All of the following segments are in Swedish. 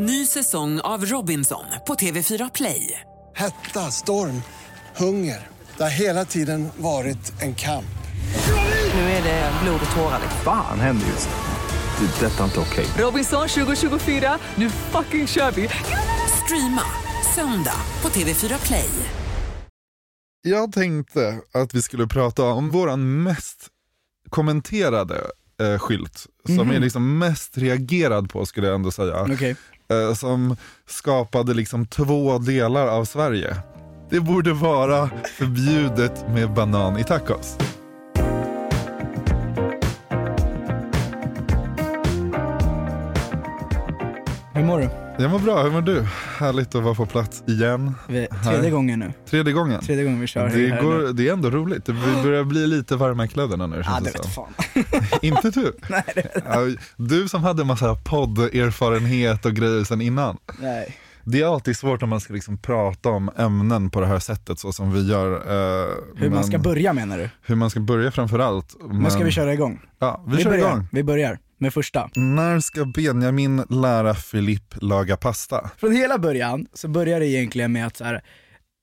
Ny säsong av Robinson på TV4 Play. Hetta, storm, hunger. Det har hela tiden varit en kamp. Nu är det blod och tårar. Fan händer just nu. Det. är Detta är inte okej. Robinson 2024, nu fucking kör vi! Streama söndag på TV4 Play. Jag tänkte att vi skulle prata om våran mest kommenterade eh, skylt, som är liksom mest reagerad på skulle jag ändå säga. Okej. Eh, som skapade liksom två delar av Sverige. Det borde vara förbjudet med banan i tacos. Hur mår du? Jag mår bra, hur mår du? Härligt att vara på plats igen. Vi, Här. tredje gången nu. Tredje gången. Tredje gången vi kör Det, här går, det är ändå roligt, det börjar bli lite varma i kläderna nu känns det det vet fan. Inte du? Nej, det vet Du som hade massa podderfarenhet och grejer sen innan. Nej. Det är alltid svårt om man ska liksom prata om ämnen på det här sättet så som vi gör. eh, Hur man men- ska börja menar du? Hur man ska börja framförallt. Nu ska vi köra igång. Ja, vi, kör börjar. igång. Vi börjar med första. När ska Benjamin lära Filip laga pasta? Från hela början så börjar det egentligen med att så här,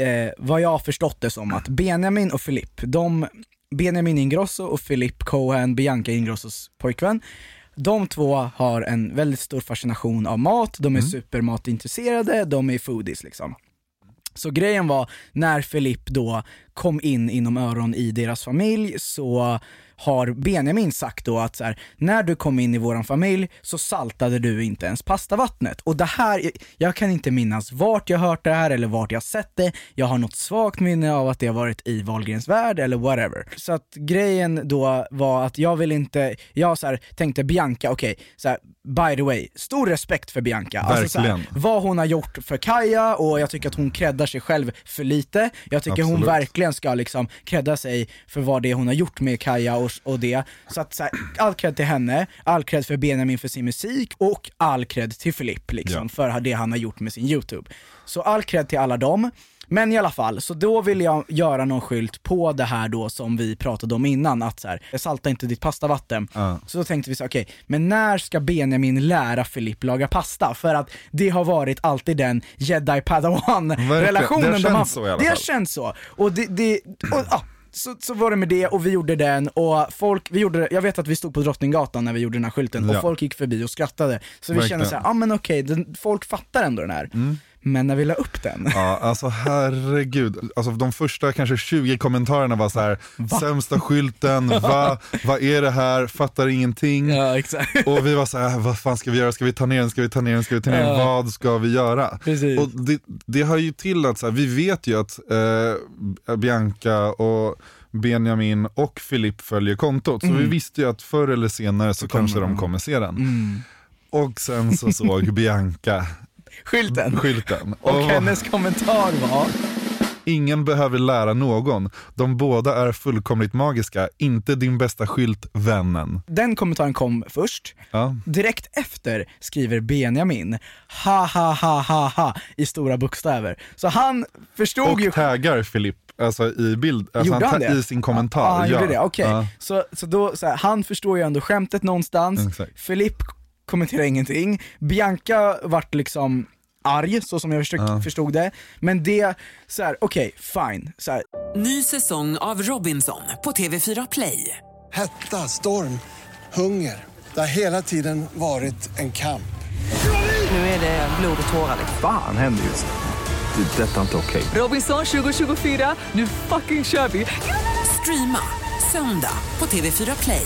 eh, vad jag har förstått det som att Benjamin och Filip, de, Benjamin Ingrosso och Filip Cohen, Bianca Ingrossos pojkvän, de två har en väldigt stor fascination av mat, de är supermatintresserade, de är foodies liksom. Så grejen var, när Filip då kom in inom öron i deras familj så har Benjamin sagt då att så här, när du kom in i våran familj så saltade du inte ens pastavattnet. Och det här, jag kan inte minnas vart jag hört det här eller vart jag sett det. Jag har något svagt minne av att det har varit i Wahlgrens värld eller whatever. Så att grejen då var att jag vill inte, jag så här, tänkte Bianca, okej, så här, by the way, stor respekt för Bianca. Alltså, så här, Verkligen. vad hon har gjort för Kaja och jag tycker att hon creddar sig själv för lite. Jag tycker hon Absolut. verkligen ska liksom credda sig för vad det är hon har gjort med Kaja och, och det. Så att så här, all cred till henne, all cred för Benjamin för sin musik och all cred till Filip liksom Ja. för det han har gjort med sin YouTube. Så all cred till alla dem. Men i alla fall, så då vill jag göra någon skylt på det här då som vi pratade om innan, att så här, salta inte ditt pastavatten. Ja. Så då tänkte vi så okej, men när ska Benjamin lära Filip laga pasta? För att det har varit alltid den jedi padawan relationen Det har de har känts så i alla Det har fall. känts så. Och det, det och, ja, så, så var det med det och vi gjorde den och folk, vi gjorde det, jag vet att vi stod på Drottninggatan när vi gjorde den här skylten Ja. och folk gick förbi och skrattade. Så vi Verkligen. kände såhär, ja ah, men okej, den- folk fattar ändå den här. Men när vi la upp den, Ja, alltså herregud. Alltså, de första kanske 20 kommentarerna var så här: sämsta skylten, va? Vad är det här? Fattar ingenting. ja exakt. Och vi var så här, vad fan ska vi göra? Ska vi ta ner den? Ska vi ta ner den? Ska vi ta ner den? Ja. Vad ska vi göra? Precis. Och det, det har ju till att så här, vi vet ju att eh, Bianca och Benjamin och Filip följer kontot. Så vi visste ju att förr eller senare så, kanske de kommer se den. Och sen så såg Bianca Skylten. skylten. Och hennes kommentar var, Ingen behöver lära någon. De båda är fullkomligt magiska. Inte din bästa skylt, vännen. den kommentaren kom först, Ja. Direkt efter skriver Benjamin ha ha ha ha ha i stora bokstäver. Så han förstod ju Och taggar Filip alltså i bild, alltså Gjorde han det? i sin kommentar. Ja, han ja. gjorde det, okej. Ja, Så, så då, så här, han förstår ju ändå skämtet någonstans, Exakt. Filip kommenterar ingenting, Bianca vart liksom arg, så som jag förstod, förstod det. Men det, så här, okej, fine. Så här, Ny säsong av Robinson på TV4 Play. Hetta, storm, hunger. Det har hela tiden varit en kamp. Nu är det blod och tårar. liksom. Fan händer just nu. Det. Detta är inte okej. Robinson 2024, nu fucking kör vi! Streama söndag på TV4 Play.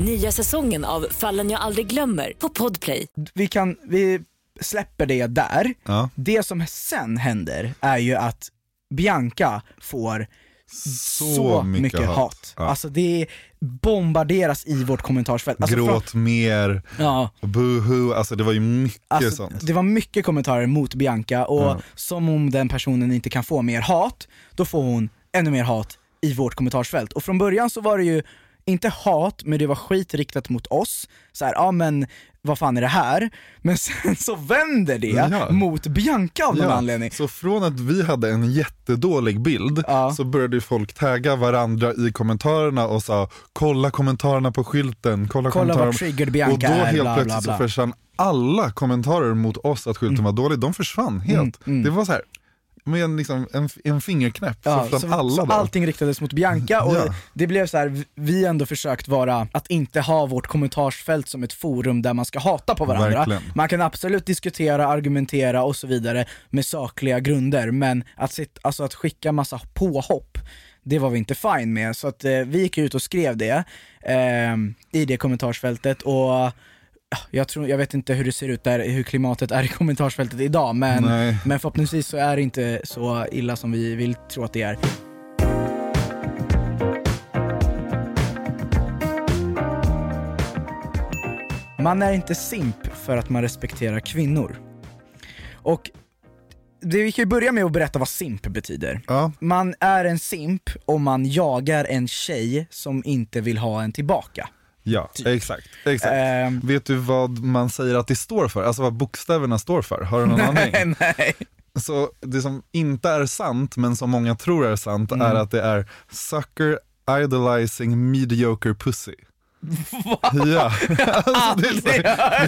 Nya säsongen av Fallen jag aldrig glömmer på Podplay. vi kan, vi släpper det där. Ja. Det som sen händer är ju att Bianca får Så, mycket, hat. Ja. Alltså det bombarderas i vårt kommentarsfält. Alltså Gråt mer, Ja. boohoo, alltså det var ju mycket Alltså, sånt. det var mycket kommentarer mot Bianca och Ja. som om den personen inte kan få mer hat, då får hon ännu mer hat i vårt kommentarsfält. Och från början så var det ju inte hat, men det var skit riktat mot oss. Så här, ja men vad fan är det här? Men sen så vänder det Ja. mot Bianca av någon Ja, anledning. Så från att vi hade en jättedålig bild Ja. så började folk tagga varandra i kommentarerna och sa kolla kommentarerna på skylten, kolla, Kolla kommentarerna. Bianca och då helt bla, bla, plötsligt bla. så försvann alla kommentarer mot oss att skylten var dålig, de försvann helt. Mm, mm. Det var så här med en, liksom, en, en fingerknäpp Ja, så, alla så bara. allting riktades mot Bianca och Ja. det blev så här, vi ändå försökt vara, att inte ha vårt kommentarsfält som ett forum där man ska hata på varandra. Verkligen. Man kan absolut diskutera, argumentera och så vidare med sakliga grunder, men att, sit, alltså att skicka massa påhopp, det var vi inte fine med. Så att eh, vi gick ut och skrev det eh, i det kommentarsfältet och jag, tror, jag vet inte hur det ser ut där, hur klimatet är i kommentarsfältet idag men, Nej. men förhoppningsvis så är det inte så illa som vi vill tro att det är. Man är inte simp för att man respekterar kvinnor. Och det, vi kan ju börja med att berätta vad simp betyder. Ja, Man är en simp om man jagar en tjej som inte vill ha en tillbaka. Ja exakt. exakt. Ehm, Vet du vad man säger att det står för? Alltså vad bokstäverna står för? Har du någon aning? nej. Så det som inte är sant, men som många tror är sant, Mm. är att det är sucker idolizing mediocre pussy. Ja, alltså, det, är så,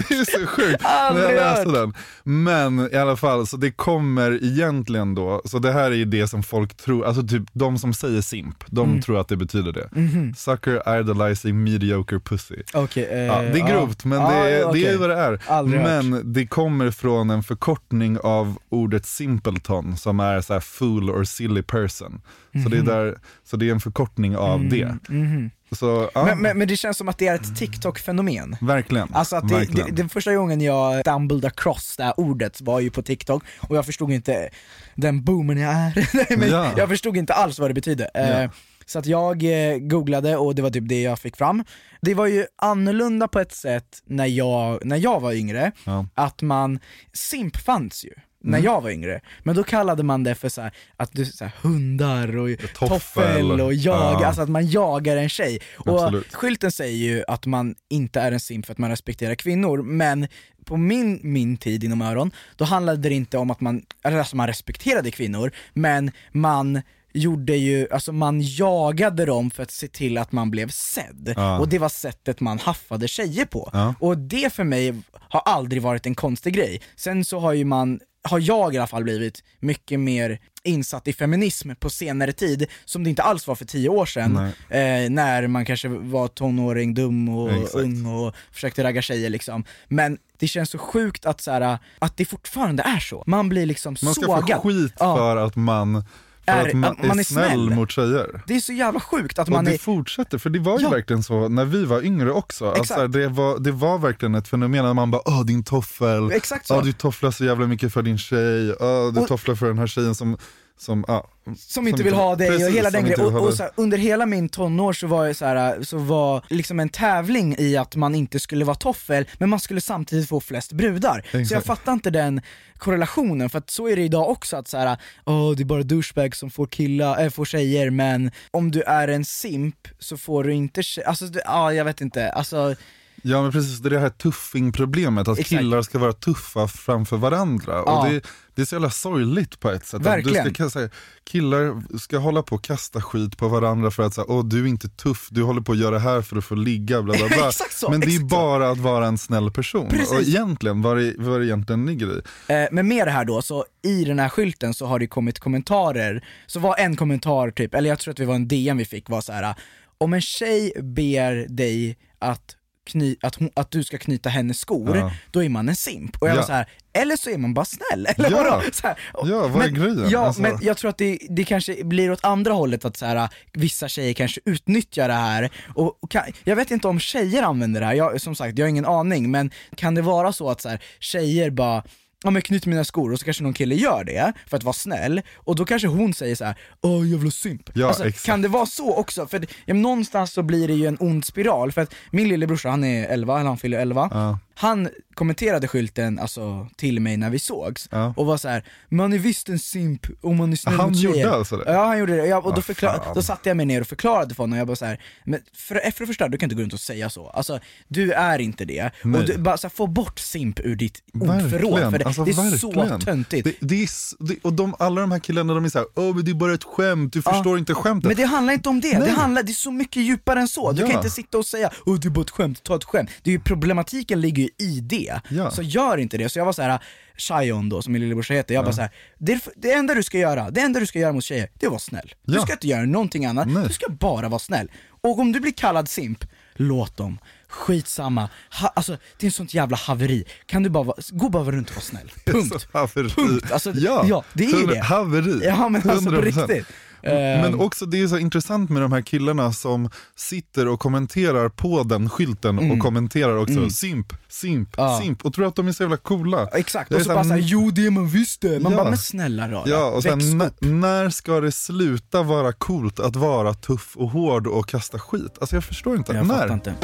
det är så sjukt när jag läste hört. den. Men i alla fall, så det kommer egentligen då, så det här är ju det som folk tror, alltså typ de som säger simp, de Mm. tror att det betyder det. Mhm. Sucker idolizing mediocre pussy. Okej, eh, Ja, det är grovt men ja, det, är, ja, det är vad det är. Aldrig hört. men det kommer från en förkortning av ordet simpleton som är så här fool or silly person. Så, det är där, så det är en förkortning av det. Mhm. Så, ja, Men, men, men det känns som att det är ett TikTok-fenomen. verkligen. Alltså att det, det, den första gången jag stumbled across det här ordet var ju på TikTok och jag förstod inte den boomen jag är. Nej, men Ja. Jag förstod inte alls vad det betydde. Ja. Eh, Så att jag eh, googlade och det var typ det jag fick fram. Det var ju annorlunda på ett sätt när jag, när jag var yngre, Ja. att man, simp fanns ju när Mm. jag var yngre, men då kallade man det för så här, att du, så här, hundar och Toffel. toffel och jag, Ja. alltså att man jagar en tjej. Och Absolut. skylten säger ju att man inte är en simp för att man respekterar kvinnor, men på min, min tid inom öron, då handlade det inte om att man, alltså man respekterade kvinnor, men man gjorde ju, alltså man jagade dem för att se till att man blev sedd. Ja. Och det var sättet man haffade tjejer på. Ja. Och det för mig har aldrig varit en konstig grej. Sen så har ju man, har jag i alla fall blivit mycket mer insatt i feminism på senare tid, som det inte alls var för tio år sedan, eh, när man kanske var tonåring, dum och Exakt. ung och försökte ragga tjejer liksom. Men det känns så sjukt att, så här, att det fortfarande är så. Man blir liksom Man ska sågad. få skit Ja. för att man, Är- att man, att man är, är snäll, snäll. mot tjejer. Det är så jävla sjukt att Och man det är... fortsätter, för det var ju Ja. verkligen så när vi var yngre också. Alltså, Exakt. det, var, det var verkligen ett fenomen när man bara åh din toffel, Exakt så. åh, du tofflar så jävla mycket för din tjej, åh, du Och- tofflar för den här tjejen som, som, ja, som inte vill ha dig precis, och hela den grejen. Och, och här, under hela min tonår så var, jag så, här, så var liksom en tävling i att man inte skulle vara toffel, men man skulle samtidigt få flest brudar. Så jag Exakt. fattar inte den korrelationen, för att så är det idag också att så här, åh det är bara douchebags som får, killar, äh, får tjejer, men om du är en simp så får du inte tje- alltså det- ja jag vet inte, alltså Ja men precis, det är det här tuffing-problemet, att Exakt. killar ska vara tuffa framför varandra. Ja. Och det, det är så jävla sorgligt på ett sätt. Verkligen. Du ska, säga, killar ska hålla på och kasta skit på varandra för att säga, åh du är inte tuff, du håller på att göra det här för att få ligga, bla bla bla. Så, men det är bara att vara en snäll person. Precis. Och egentligen, vad det, vad det egentligen ligger i. Eh, men med det här då, så i den här skylten så har det kommit kommentarer, så var en kommentar typ, eller jag tror att det var en DM vi fick, var så här: om en tjej ber dig att, kny, att, hon, att du ska knyta hennes skor, Ja. då är man en simp. Och jag Ja. var så här, eller så är man bara snäll, eller Ja. vadå? Så här, och- Ja, vad är men, grejen? Ja, Alltså- men jag tror att det, det kanske blir åt andra hållet, att så här, vissa tjejer kanske utnyttjar det här, och, och kan, jag vet inte om tjejer använder det här, jag, som sagt jag har ingen aning, men kan det vara så att så här, tjejer bara ja men knyt mina skor och så kanske någon kille gör det för att vara snäll, och då kanske hon säger så här: åh jävla simp. Ja, alltså, kan det vara så också? För ja, någonstans så blir det ju en ond spiral, för att min lillebrorsa han är 11, eller han fyller 11, Ja. Han kommenterade skylten alltså, till mig när vi sågs, Ja. och var så här: man är visst en simp om man är snäll Han mot gjorde alltså det? Ja han gjorde det, ja, och då, Ah, förklar- då satte jag mig ner och förklarade för honom, jag bara så här, men för, för det första, du kan inte gå runt och säga så, alltså du är inte det, Nej. och du, bara så här, få bort simp ur ditt ordförråd, för det, alltså det är så verkligen. töntigt. Det, det är, det, och de, alla de här killarna de är såhär, åh men det är bara ett skämt, du förstår inte skämtet. Men det handlar inte om det, det, handlar, det är så mycket djupare än så. Du Ja. kan inte sitta och säga åh det är bara ett skämt, ta ett skämt. Det är ju, problematiken ligger ju i det. Ja. Så gör inte det. Så jag var så här Shion då, som min lillebrorsa heter, jag bara så här, det, det enda du ska göra, det enda du ska göra mot tjejer, det är att vara snäll. Du Ja. ska inte göra någonting annat, Nej. du ska bara vara snäll. Och om du blir kallad simp, låt dem. Skitsamma, ha, alltså det är en sånt jävla haveri. Kan du bara vara, gå bara runt och vara snäll. Punkt. Punkt. Alltså, ja, ja, det är ju det. Haveri. Ja men alltså på 100%. riktigt. Men Ehm, också det är så intressant med de här killarna som sitter och kommenterar på den skylten och kommenterar också simp, simp, Mm. Ja. simp och tror att de är så jävla coola. Exakt, och så så bara här, såhär, jo det är man visst det. Man Ja. bara, men snälla rara, Ja, och sen, när, ska det sluta vara coolt att vara tuff och hård och kasta skit? Alltså jag förstår inte. Jag när? inte.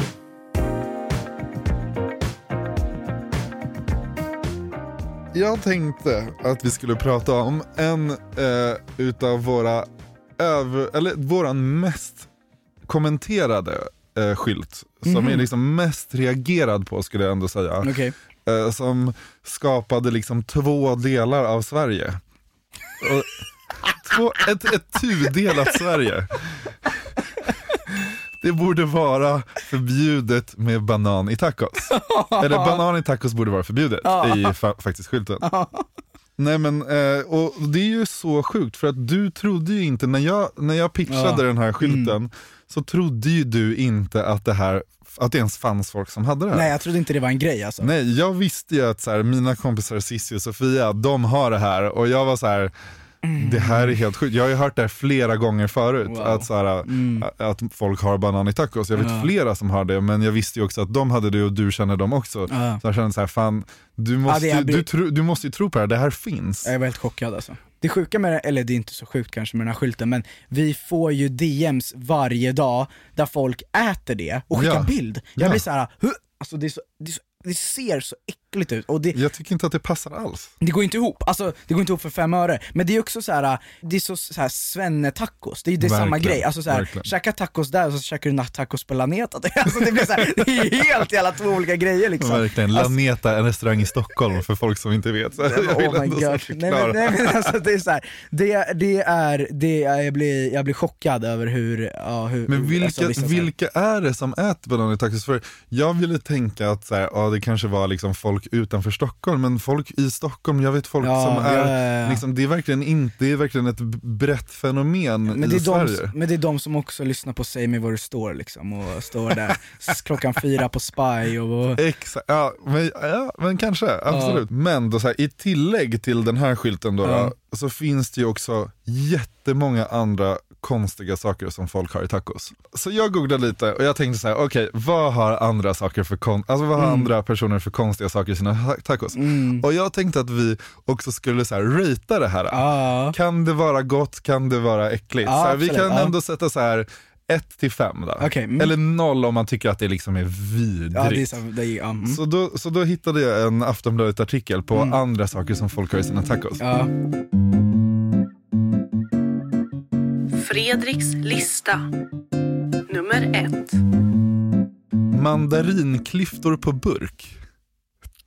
Jag tänkte att vi skulle prata om en eh, utav våra över, eller våran mest kommenterade eh, skylt, som Mhm. är liksom mest reagerad på skulle jag ändå säga. Okej. Eh, som skapade liksom två delar av Sverige. Och, två, ett, ett tudelat Sverige. Det borde vara förbjudet med banan i tacos. Eller banan i tacos borde vara förbjudet i fa- faktiskt skylten. Nej men, eh, och det är ju så sjukt för att du trodde ju inte, när jag, när jag pitchade Ja. den här skylten, så trodde ju du inte att det här, att det ens fanns folk som hade det här. Nej jag trodde inte det var en grej alltså. Nej, jag visste ju att så här, mina kompisar Cissi och Sofia, de har det här och jag var så här. Det här är helt sjukt, jag har ju hört det här flera gånger förut, Wow. att, så här, att folk har banan i tacos. Jag vet Ja. flera som har det, men jag visste ju också att de hade det och du känner dem också. Ja. Så jag kände så här, fan, du måste, ju- du, tro, du måste ju tro på det här, det här finns. Jag var helt chockad alltså. Det sjuka med det, eller det är inte så sjukt kanske med den här skylten, men vi får ju DMs varje dag där folk äter det och skickar Ja. bild. Jag Ja. blir såhär, "Huh?" alltså det, så, det, så, det ser så äckligt ut och det, Jag tycker inte att det passar alls. det går inte ihop, alltså det går inte ihop för fem öre. Men det är också så här, det är så, så här svenne-tacos, det är, det är samma grej. Alltså så här, verkligen. käka tacos där och så käkar du nattacos på Laneta. Alltså det blir så här, det är helt jävla två olika grejer liksom. Verkligen, Alltså- Laneta, en restaurang i Stockholm för folk som inte vet. Så jag vill Oh my ändå så god. Nej, förklara. men, nej men alltså det är så här, det, det är, det är jag, blir, jag blir chockad över hur, ja, hur Men alltså, vilka, vissa så här- vilka är det som äter banan i tacos? För jag ville tänka att så här, ja, det kanske var liksom folk utanför Stockholm, men folk i Stockholm, jag vet folk Ja, som är, ja, ja. Liksom, det är verkligen inte, det är verkligen ett brett fenomen men i det, är Sverige. de, men det är de som också lyssnar på Säg mig var du står liksom och står där klockan fyra på Spy och, och Exakt, ja men, men kanske, absolut. Men då så här, i tillägg till den här skylten då, så finns det ju också jättemånga andra konstiga saker som folk har i tacos. Så jag googlade lite och jag tänkte så här: okej vad har andra saker för kon- alltså vad har Mm. andra personer för konstiga saker i sina ta- tacos? Och jag tänkte att vi också skulle så här ratea det här. ja. Kan det vara gott, kan det vara äckligt? Ja, så här, vi kan ja. ändå sätta så här 1 till 5 då. Okej, mm. Eller 0 om man tycker att det liksom är vidrigt. ja det är så, det är, mm. Så då, så då hittade jag en Aftonbladet-artikel på andra saker som folk har i sina tacos. ja. Fredriks lista. Nummer ett. Mandarinklyftor på burk.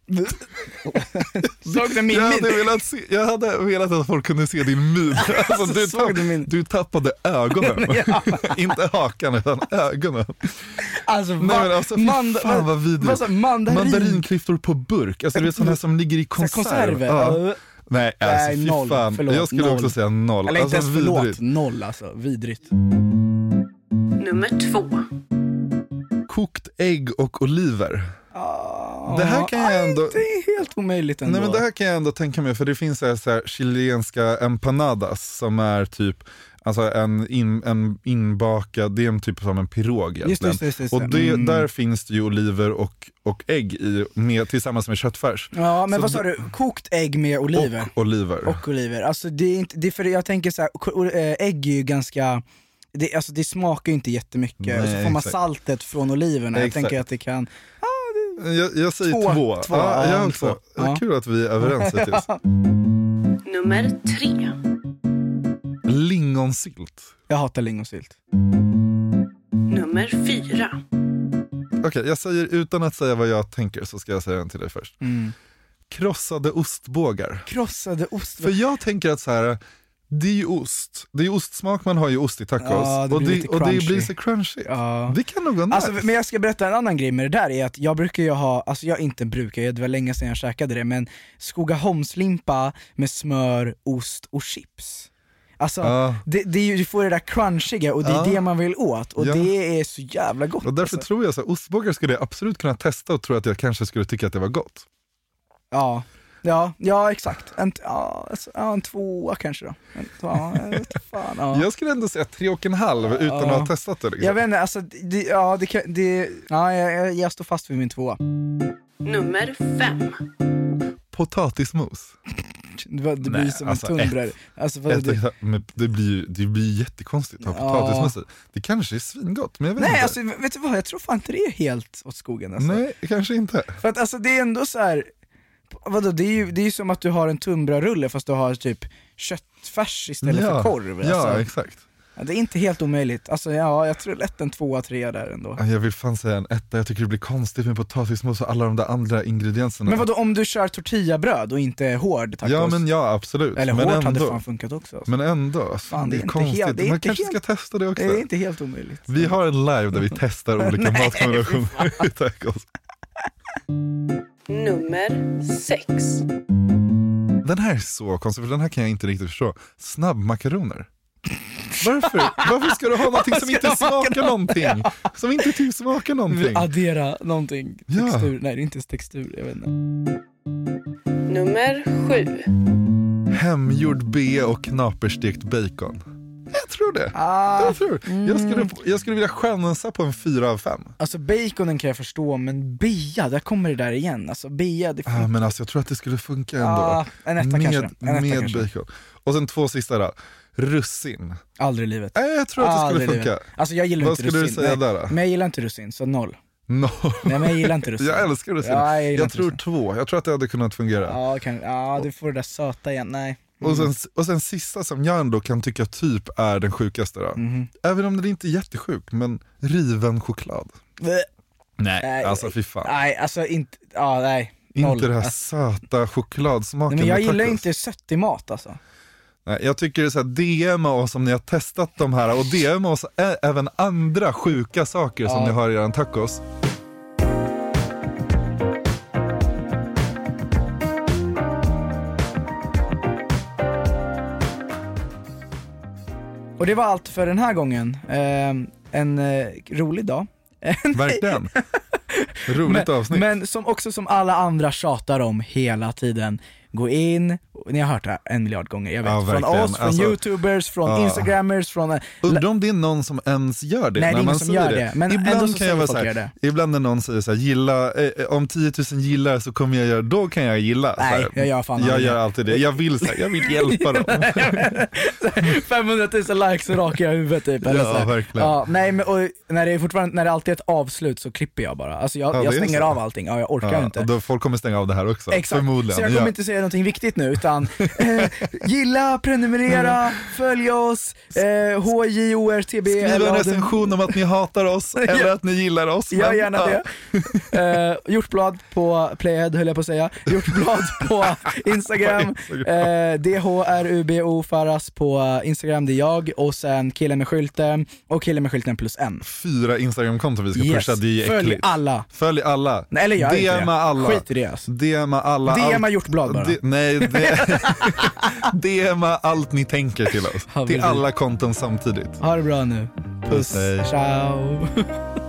Såg du min Jag min? hade, velat se, jag hade velat att folk kunde se din min. Alltså, du, tapp, du min- du tappade ögonen. Inte hakan utan ögonen. Alltså, Nej, men alltså, fy fan vad vidrigt. Sa mandarin? Mandarinklyftor på burk, alltså det är sådana som ligger i konserv. konserver? Ja. Ja. Nej alltså Nej, fy noll. fan. Förlåt, jag skulle noll. också säga noll. Eller inte alltså, ens förlåt, vidrigt. noll alltså, vidrigt. Nummer två. Kokt ägg och oliver. Det här kan jag ändå- Det är helt omöjligt ändå. Nej men det här kan jag ändå tänka mig, för det finns så här, så här chilenska empanadas som är typ Alltså en, in, en inbakad, det är en typ som en pirog egentligen. Just just just. Och det, Mm. där finns det ju oliver och, och ägg i, med, tillsammans med köttfärs. Ja men Så vad sa du, kokt ägg med oliver? Och oliver. Och oliver. Alltså det är inte, det är för jag tänker så här, äh, ägg är ju ganska, det, alltså det smakar ju inte jättemycket och så Nej, får man exakt. saltet från oliverna. Jag Exakt. tänker att det kan, jag, jag säger Två. två. Två, Ja, ja, jag också. två. Ja. Kul att vi är överens hittills. Nummer tre. Lingonsylt. jag hatar lingonsylt. Nummer fyra. Okej, jag säger utan att säga vad jag tänker så ska jag säga den till dig först. Mm. Krossade ostbågar. Krossade ost. För jag tänker att så här, det är ju ost. Det är ostsmak, man har ju ost i tacos. Ja, det och, det, och det blir så crunchy. Ja. Det kan nog vara nice. Alltså, men jag ska berätta en annan grej med det där, är att jag brukar ju ha, alltså jag inte brukar, det var länge sedan jag käkade det, men Skogaholmslimpa med smör, ost och chips. Alltså, Ja. det, det ju, du får det där crunchiga och det är Ja. det man vill åt, och Ja. det är så jävla gott. och därför alltså. tror jag så här, ostbågar skulle jag absolut kunna testa och tro att jag kanske skulle tycka att det var gott. Ja, ja, ja exakt. En, ja, alltså, ja, en tvåa kanske då. En, ja, fan, ja. Jag skulle ändå säga tre och en halv utan Ja. att ha testat det. Liksom. Jag vet inte, alltså, det, ja, det, kan- det, ja jag, jag, står fast vid min tvåa. Nummer fem. Potatismos. Det, var, det Nej, blir som alltså, en tunnbröd. Alltså, vad, Ett, det, men det blir ju det blir jättekonstigt att ha Ja. potatismos i. Det kanske är svingott, men jag vet nej inte. alltså vet du vad, jag tror fan inte det är helt åt skogen alltså. Nej, kanske inte. För att alltså det är ändå så här. Vadå, det är ju det är ju som att du har en tunnbrödsrulle fast du har typ köttfärs istället ja. för korv. Ja, Alltså, exakt. ja, det är inte helt omöjligt. Alltså ja, jag tror lätt en tvåa, trea där ändå. Ja, Jag vill fan säga en etta, jag tycker det blir konstigt med potatismos och alla de där andra ingredienserna. Men vadå om du kör tortillabröd och inte hård tacos? Ja men ja absolut, Eller men hårt hade fan funkat också. Alltså. Men ändå, Fan, det är konstigt. helt- det är Man inte kanske helt- ska testa det också. Det är inte helt omöjligt. Vi har en live där vi testar olika matkombinationer i tacos. Nummer sex. Den här är så konstig, för den här kan jag inte riktigt förstå. Snabbmakaroner. Varför? Varför ska du ha någonting som inte smakar någonting? Som inte typ smakar någonting? Addera någonting, Ja. textur, nej det är inte ens textur, jag vet inte. Nummer sju. Hemgjord B och knaperstekt bacon. Jag tror det. Ah, Jag, tror. Jag, skulle, jag skulle vilja chansa på en fyra av fem. alltså baconen kan jag förstå, men bea, där kommer det där igen. Alltså bea, det Ah, men alltså, jag tror att det skulle funka ändå. Ah, en etta med kanske. En etta med kanske. bacon. Och sen två sista då. Russin. Aldrig i livet. Nej, jag tror att det skulle Aldrig i funka. Alltså jag gillar Vad inte skulle du russin. säga nej. där då? Men jag gillar inte russin, så noll. No. Nej men jag gillar inte russin. Jag älskar russin. Ja, jag jag tror russin. två. Jag tror att det hade kunnat fungera. Ja, kan, ja, du får det där söta igen, nej. Och, sen, och sen sista som jag ändå kan tycka typ är den sjukaste då. Mhm. Även om den inte är jättesjuk, men riven choklad. Bleh. Nej, Nej, alltså fy fan. Nej, alltså inte, ja nej. Noll. Inte det här Alltså, söta chokladsmaken nej, men jag gillar inte sött i mat alltså. Nej, jag tycker det är så här, DMa oss om ni har testat de här och DMa oss även andra sjuka saker som Ja. ni har i er tacos. Och det var allt för den här gången. Ehm, en eh, rolig dag. Verkligen. Roligt men, avsnitt. Men som också som alla andra tjatar om hela tiden, gå in, ni har hört det här en miljard gånger, jag vet. Ja, från oss, från Alltså, youtubers, från ja. instagrammers, från... eh, Undrar om det är någon som ens gör det Nej, det är ingen som gör det. det, men ibland kan jag vara folk så här, gör det. ibland när någon säger så här, gilla, eh, eh, om 10 000 gillar så kommer jag göra, då kan jag gilla. Nej, jag gör fan Jag gör alltid det, jag vill, så här, jag vill hjälpa dem. 500 000 likes och rakar jag huvudet typ. eller Ja, verkligen. Ja, nej, men, och när, det är fortfarande, när det alltid är ett avslut så klipper jag bara. Alltså jag, Ja, jag det är stänger av allting, ja, jag orkar Ja, inte. då folk kommer stänga av det här också, Exakt, förmodligen. så jag kommer ja. inte säga någonting viktigt nu utan eh, gilla, prenumerera, följ oss, eh, HJORTB Skriv en recension om att ni hatar oss eller att ni gillar oss. Gör gärna ja. det. Eh, hjortblad på Playhead höll jag på att säga. Hjortblad på Instagram. Eh, DHRUBO Faras på Instagram, det är jag. Och sen killen med skylten och killen med skylten plus en. Fyra Instagramkonton vi ska Yes. pusha, det är ju Följ äckligt. alla. Följ alla. Nej, eller gör inte DMa det. alla. Skit i det alltså. DMa alla. DMa allt- hjortblad bara. D- nej, DMa allt ni tänker till oss. Till alla konton samtidigt. Ha det bra nu. Puss, Hej. ciao.